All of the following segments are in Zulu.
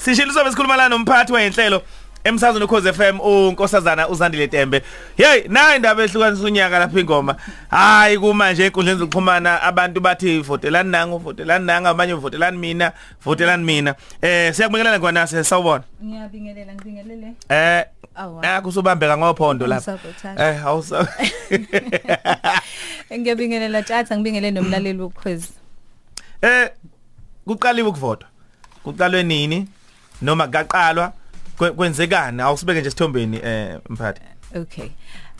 Sishiliswa besikhuluma la nomphathi wenhlelo emsazweni ukhoze FM unkosazana uZandile Tembe. Hey, nayi indaba ehlukanisa unyaka lapha ingoma. Hayi kuma nje enkundleni zokuxhumana abantu bathi votelani nangu, votelani nanga, abanye votelani mina, votelani mina. Eh siyakubingelela ngwana sawubona. Ngiyabingelela ngibingelele. Eh. Ah kusubambeka ngophondo lapha. Eh awusa. Ngiyabingelela tjatha ngibingelele nomlaleli wokukhwezi. Eh kuqaliwe ukuvota. Kuqalwe nini? Noma kaqalwa kwe- kwenzekani? Awusibeke nje sithombeni eh mphathi. Okay.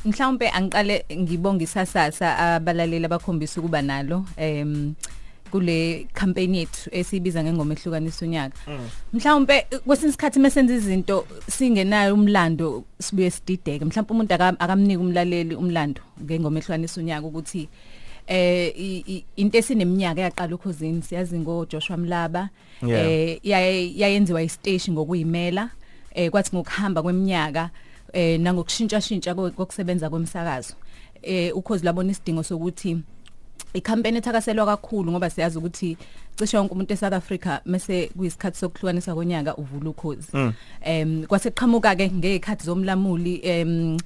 Mhlawumbe angiqale ngibonga isasasa abalaleli abakhombisa ukuba nalo em kule campaign yethu esibiza ngengoma ehlukanisa unyaka. Mhlawumbe kwesinye isikhathi mesenza izinto singenayo umlando sibuye sidideke. Mhlawumbe umuntu aka- akamnika umlaleli umlando ngengoma ehlukanisa unyaka ukuthi eh into esineminyaka yaqala ukhosini siyazi ngo Joshua Mlaba eh yaye- yayenziwa istation ngokuyimela eh kwathi ngokuhamba kweminyaka eh nangokushintsha shintsha kokusebenza kwemsakazo. Eh ukhozi labona isidingo sokuthi icampaign ethakaselwa kakhulu ngoba siyazi ukuthi cishe wonke umuntu eSouth Africa mase kuyisikhathi sokuhlukanisa konyaka uvula ukhozi. Em kwase qhamuka ke ngezikhathi zomlamuli em i-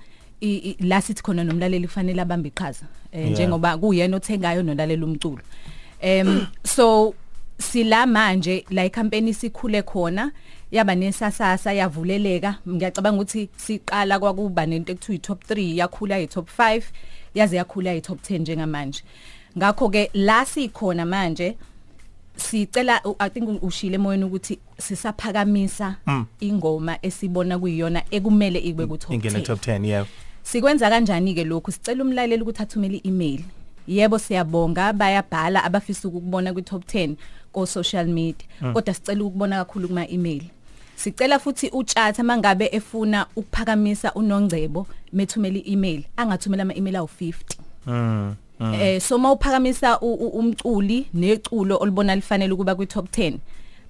la sithi khona nomlaleli kufanele abambe iqhaza eh, Yeah. njengoba kuyena othengayo nolalela umculo. Em so sila manje la icampaign isikhule khona yaba nesasasa yavuleleka. Ngiyacabanga ukuthi siqala kwakuba nento ekuthiwa i-top 3 yakhula i-top 5 yaze yakhula i-top 10 njengamanje. Ngakho ke la sikhona manje sicela u- i think ushile emoyeni ukuthi sisaphakamisa ingoma esibona kuyiyona ekumele ibe ku top 10 Ingene top 10 yeah. Sikwenza kanjani ke lokhu? Sicela umlaleli ukuthi athumele i-email. Yebo siyabonga bayabhala abafisa ukubona kwi top 10 ko social media. Kodwa sicela ukubona kakhulu kuma email. Sicela futhi utshatha mangabe efuna ukuphakamisa unongcebo methumela i-email angathumela ama email awu 50. Mm. Eh so mawuphakamisa u- u- umculi neculo olibona lifanele ukuba kwi top 10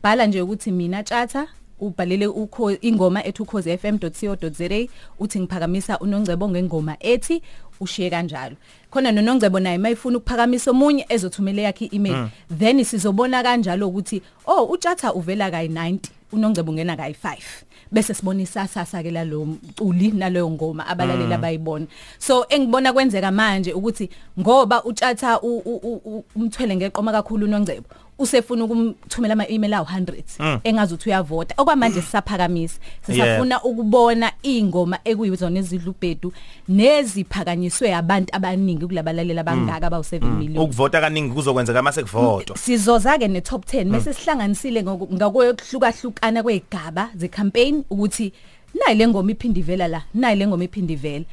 bhala nje ukuthi mina tjatha ubhalele ukho ingoma ethi ukhozi.fm.co.za uthi ngiphakamisa unongcebo ngengoma ethi ushiye kanjalo. Khona nonongcebo naye mayifuna ukuphakamisa omunye ezothumela yakhe i-email. Then sizobona kanjalo ukuthi oh utjatha uvela kayi 90 unongcebo ungena kayi 5 bese sibona isasasa ke lalo mculi naleyo ngoma abalalela bayibona. So engibona kwenzeka manje ukuthi ngoba utshatha u- u- u- u- umthwele ngeqoma kakhulu unongcebo usefuna ukumthumela ama email awu 100 engazi ukuthi uyavota. Okwamanje sisaphakamisa. Sisafuna ukubona ingoma ekuyizona ezidlubhedu neziphakanyiswe abantu abaningi kulabalalela abangaka abawu 7 million. Ukuvota kaningi kuzokwenzeka mase kuvoto. sizoza ke ne top 10 bese sihlanganisile ngakwehlukana kwegaba ze campaign ukuthi nayi lengoma iphindi ivela la nayi lengoma iphindi ivela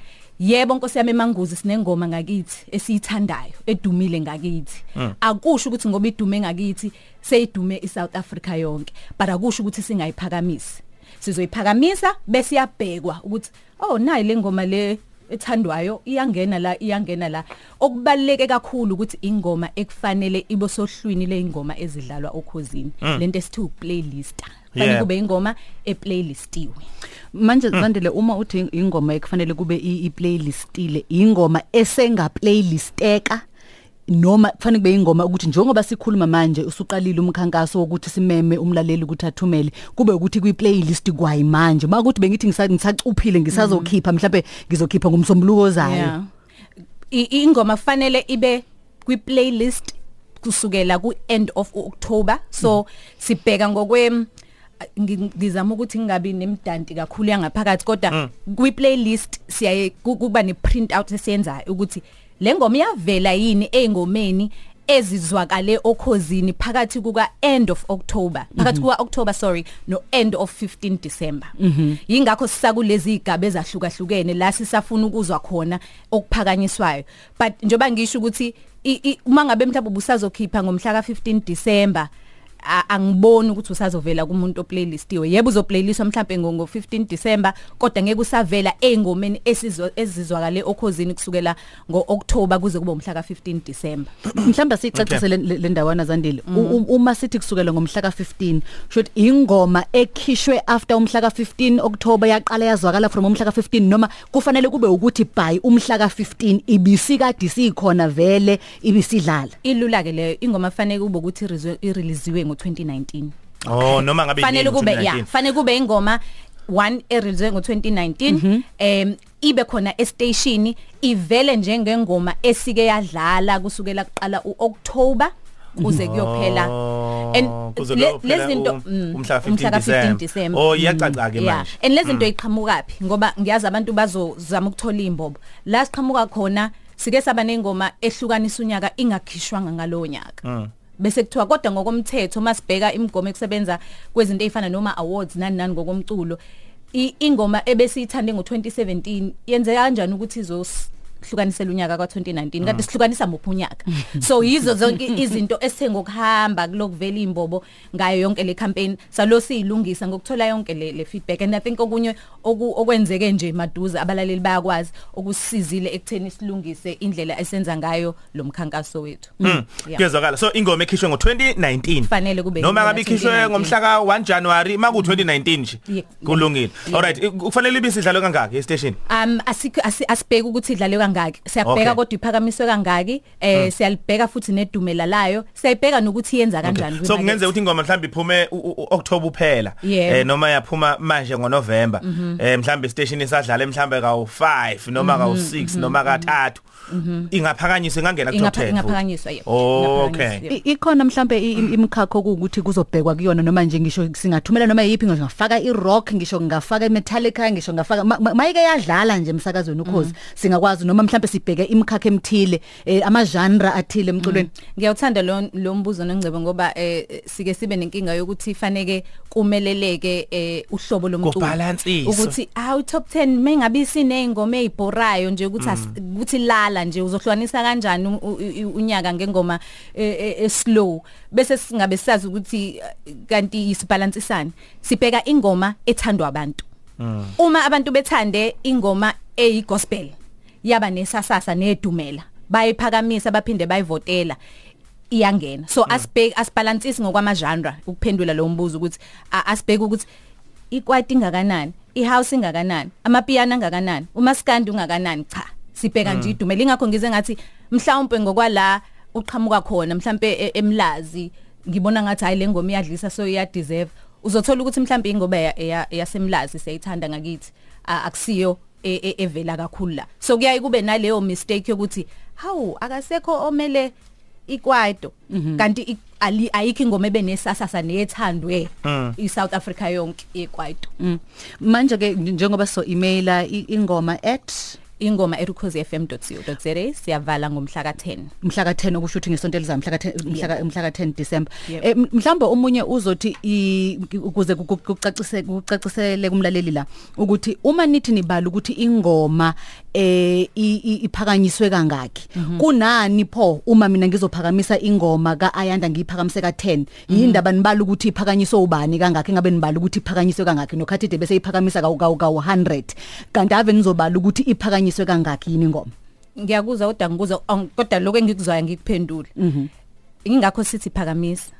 yebo nkosi yami emanguzi sinengoma ngakithi esiyithandayo edumile ngakithi. Akusho ukuthi ngoba idume ngakithi seyidume iSouth Africa yonke but akusho ukuthi singayiphakamisi. Sizoyiphakamisa bese iyabhekwa ukuthi oh nayi lengoma le ethandwayo iyangena la iyangena la. Okubaleke kakhulu ukuthi ingoma ekufanele ibo sohlwini leingoma ezidlalwa okhosini lento esithi playlist Yeah. fanele kube ingoma eplaylistiwe. Manje zandile uma uthi ingoma ekufanele kube i- i-playlistile ingoma esenga playlisteka noma kufanele kube ingoma ukuthi njengoba sikhuluma manje usuqalile umkhankaso wokuthi simeme umlaleli ukuthi athumele kube ukuthi kwi playlist kwayi manje. Makuthi bengithi ngisa- ngisacuphile ngisazokhipha mhlawumbe ngizokhipha ngomsombuluko ozayo. Ingoma kufanele ibe kwi playlist kusukela ku end of October. So sibheka ngokwe ngi- ngizama ukuthi ngingabi nemdanti kakhulu yangaphakathi kodwa kwi playlist siyaye ku- kuba ne print out esiyenzayo ukuthi le ngoma iyavela yini engomeni ezizwakale okhozini phakathi kuka end of October? Phakathi kuka October sorry no end of 15 December. Yingakho sisakulezi igaba ezahlukahlukene la sisafuna ukuzwa khona okuphakanyiswayo. But njoba ngisho ukuthi i- i- uma ngabe mhlawumbe ubusazokhipha ngomhla ka 15 December a- angiboni ukuthi usazovela kumuntu oplaylistiwe yebo uzoplayliswa mhlawumbe ngo ngo 15 December kodwa ngeke usavela engomeni esizwa ezizwakale okhozini kusukela ngo October kuze kube umhla ka 15 December. Mhlamba sicacise le le ndawana zandile. U- u- uma sithi kusukela ngomhla ka15 should ingoma ekhishwe after umhla ka15 October yaqala yazwakala from umhla ka15 noma kufanele kube ukuthi by umhla ka15 ibisikade sikhona vele ibisidlala? Ilula ke leyo. Ingoma fanele kube ukuthi irizwe- ireleasiwe ngo2019 oh noma ngabe fanele kube ngo-2019. ya fanele kube ingoma one erelease ngo2019 em ibe khona estation ivele njengengoma esike yadlala kusukela kuqala uOctober kuze kuyophela. Oh, kuyophela lezinto um- umhla ka 15 December. Oh, iyacaca ke manje. and lezinto iqhamukapi ngoba ngiyazi abantu bazozama ukuthola imbobo la siqhamuka khona sike saba nengoma ehlukanisa unyaka ingakhishwanga ngalowo nyaka. Bese kuthiwa kodwa ngokomthetho masibheka imigomo ekusebenza kwezinto ezifana noma awards nani nani ngokomculo i- ingoma ebesiyithande ngo2017 yenzeka kanjani ukuthi izosihlukanisela unyaka ka2019 kanti sihlukanisa muphi unyaka. So yizo zonke izinto esengokuhamba kulokuvela imbobo ngayo yonke le campaign. Salo siyilungisa ngokuthola yonke le, le feedback. And i think okunye oku- okwenzeke nje maduze abalaleli bayakwazi okusizile ekutheni silungise indlela esenza ngayo lo mkhankaso wethu. Mm, Yeah. kuyezwakala so ingoma ekhishwe ngo2019 Fanele kube noma ingoma ngabe ikhishwe 2019. ngomhla ka 1 January maku 2019 nje Ye- kulungile. Alright i- kufanele ibe sidlalo kangaki e station Um asikho asi- asibheke ukuthi idlalwe kangaki. Siyabheka Okay. kodwa iphakamiswe kangaki. Eh siyalibheka futhi nedumela layo. Siyayibheka nokuthi yenza kanjani so kungenzeka ukuthi ingoma mhlambe iphume u- u- u- October uphela Yebo. eh noma yaphuma manje ngoNovember eh mhlambe station isadlala mhlambe ka 5 noma ka 6 noma ka 3 ingaphakanyiswa ingangena ku top 10 futhi. ingaphakanyiswa yebo. Oh, Ingaphakanyiswa, okay. yebo. I- ikhona mhlambe i- im- imikhakha okuwukuthi kuzobhekwa kuyona noma nje ngisho singathumela noma yipi ngisho ngafaka irock ngisho ngafaka imetallica ngisho ngafaka ma- ma- mayike yadlala nje emsakazweni ukhozi singakwazi noma mhlambe sibheke imikhakha emthile eh, ama genre athile emculweni. Ngiyawuthanda lo lo mbuzo nongcebo ngoba eh sike sibe nenkinga yokuthi faneke kumeleleke eh uhlobo lomculo. Ukuthi awu top 10 mengabe sinezingoma ezibhorayo nje ukuthi as- ukuthi lala nje uzohlukanisa kanjani unyaka ngengoma eh, eh, eh, slow. Bese singabe sazi ukuthi kanti isibalansisani. Sibheka ingoma ethandwa abantu. Uma abantu bethande ingoma eyi gospel yaba nesasasa nedumela. Bayiphakamisa baphinde bayivotela. Iyangena. So asibheke asibalansisi ngokwama genre ukuphendula lo mbuzo ukuthi asibheke ukuthi ikwati ingakanani? Ihouse ingakanani? Amapiano angakanani? Umaskandi ungakanani? Cha sibheka nje idumela. Ingakho ngize ngathi mhlawumbe ngokwala uqhamuka khona mhlawumbe e- emlazi ngibona ngathi hayi lengoma iyadlisa so iya deserve uzothola ukuthi mhlawumbe ingoba ya- ya- yasemlazi siyayithanda ngakithi. Akusiyo evela kakhulu la. So kuyaye kube naleyo mistake yokuthi hawu akasekho omele ikwaito. Kanti i- ali- ayikho ingoma ebenesasasa nethandwe iSouth Africa yonke ikwaito Mm. manje ke njengoba so emaila ingoma at ingoma erukhozifm.co.za siyavala ngomhla ka10 mhla ka10 okusho ukuthi ngesonto elizayo mhla ka10 mhla ka- mhla ka10 December. Eh, m- mhlawumbe omunye uzothi ukuze ku- ku- kucacise kucacisele kumlaleli la ukuthi uma nithi nibala ukuthi ingoma eh iphakanyiswe kangaki kunani pho uma mina ngizophakamisa ingoma kaAyanda ngiyiphakamise ka10 yindaba nibala ukuthi iphakanyiswe ubani kangaki ngabe nibala ukuthi iphakanyiswe kangaki? Nokhathide bese iphakamisa ka ka ka 100 kanti ave nizobala ukuthi iphakanyiswe kangaki yini ingoma ngiyakuzwa kodwa ngikuza ang- kodwa lokho engikuzwayo ngikuphendula ingakho sithi phakamisa.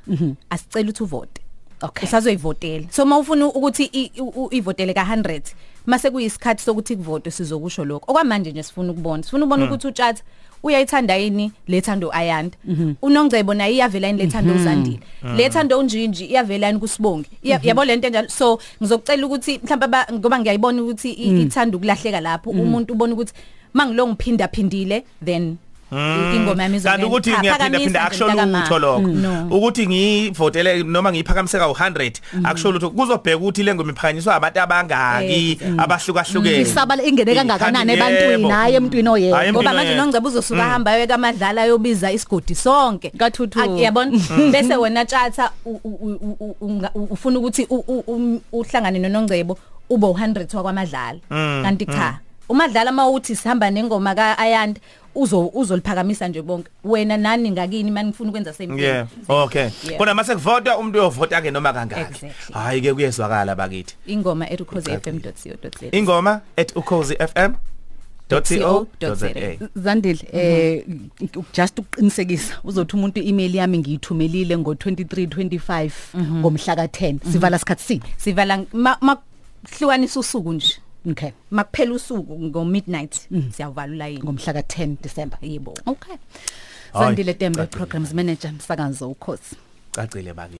Asicela ukuthi uvote. Okay. usazoyivotela. So mawufuna ukuthi i- u- u- ivotele ka100 mase kuyisikhathi sokuthi kuvote sizokusho lokho. Okwamanje nje sifuna ukubona. Sifuna ukubona ukuthi utshatha uyayithanda yini lethando ayanda. Unongcebo naye iyavela yini lethando uzandile? Lethando unjinji iyavela yini kusibongi? Iya- yabo lento enjalo. So ngizokucela ukuthi mhlawumbe aba- ngoba ngiyayibona ukuthi i- ithanda ukulahleka lapho umuntu ubona ukuthi mangilo ngiphinda phindile then i- ingoma yami kanti ukuthi Cha, ngiyaphinda phakamisa phinda nje akusho mntakama. lutho lokho No. ukuthi ngivotele noma ngiyiphakamiseka u100 akusho lutho. Kuzobheka ukuthi lengoma iphakanyiswa abantu abangaki abahlukahlukene. Isabala ingene kangakanani Kanti ebantwini? Yebo. hayi emntwini Hayi oyedwa Empilo ngoba manje yethu. nongcebo uzosuka hamba ayo kamadlala ayobiza isigodi sonke. Kathuthu. Ak- yabona? Bese wena tjatha u- u- u- u- unga- u- ufuna ukuthi u- u- um- uhlangane nonongcebo ube u100 wakwamadlala kanti cha umadlala mawuthi sihamba nengoma kaAyanda uzo uzoliphakamisa nje bonke. Wena nani ngakini manje ngifuna ukwenza same thing Yeah okay. Yeah. bona mase kuvota umuntu uyovota ke noma kangaki? Exactly. hayi ke kuyezwakala bakithi. Ingoma erukhozefm.co.za ingoma at ukhozi.fm co.za. Zandile eh just ukuqinisekisa uzothi umuntu email yami ngiyithumelile ngo2325 ngomhla ka10 sivala sikhathi sini? Sivala ma- makuhlukanisa usuku nje. Okay. Makuphela usuku ngo midnight. Siyavala ulayini ngomhla ka10 December. Yebo. Okay. Hayi, Zandile Tembe cacile. programs manager msakazo ukhosi cacile bakithi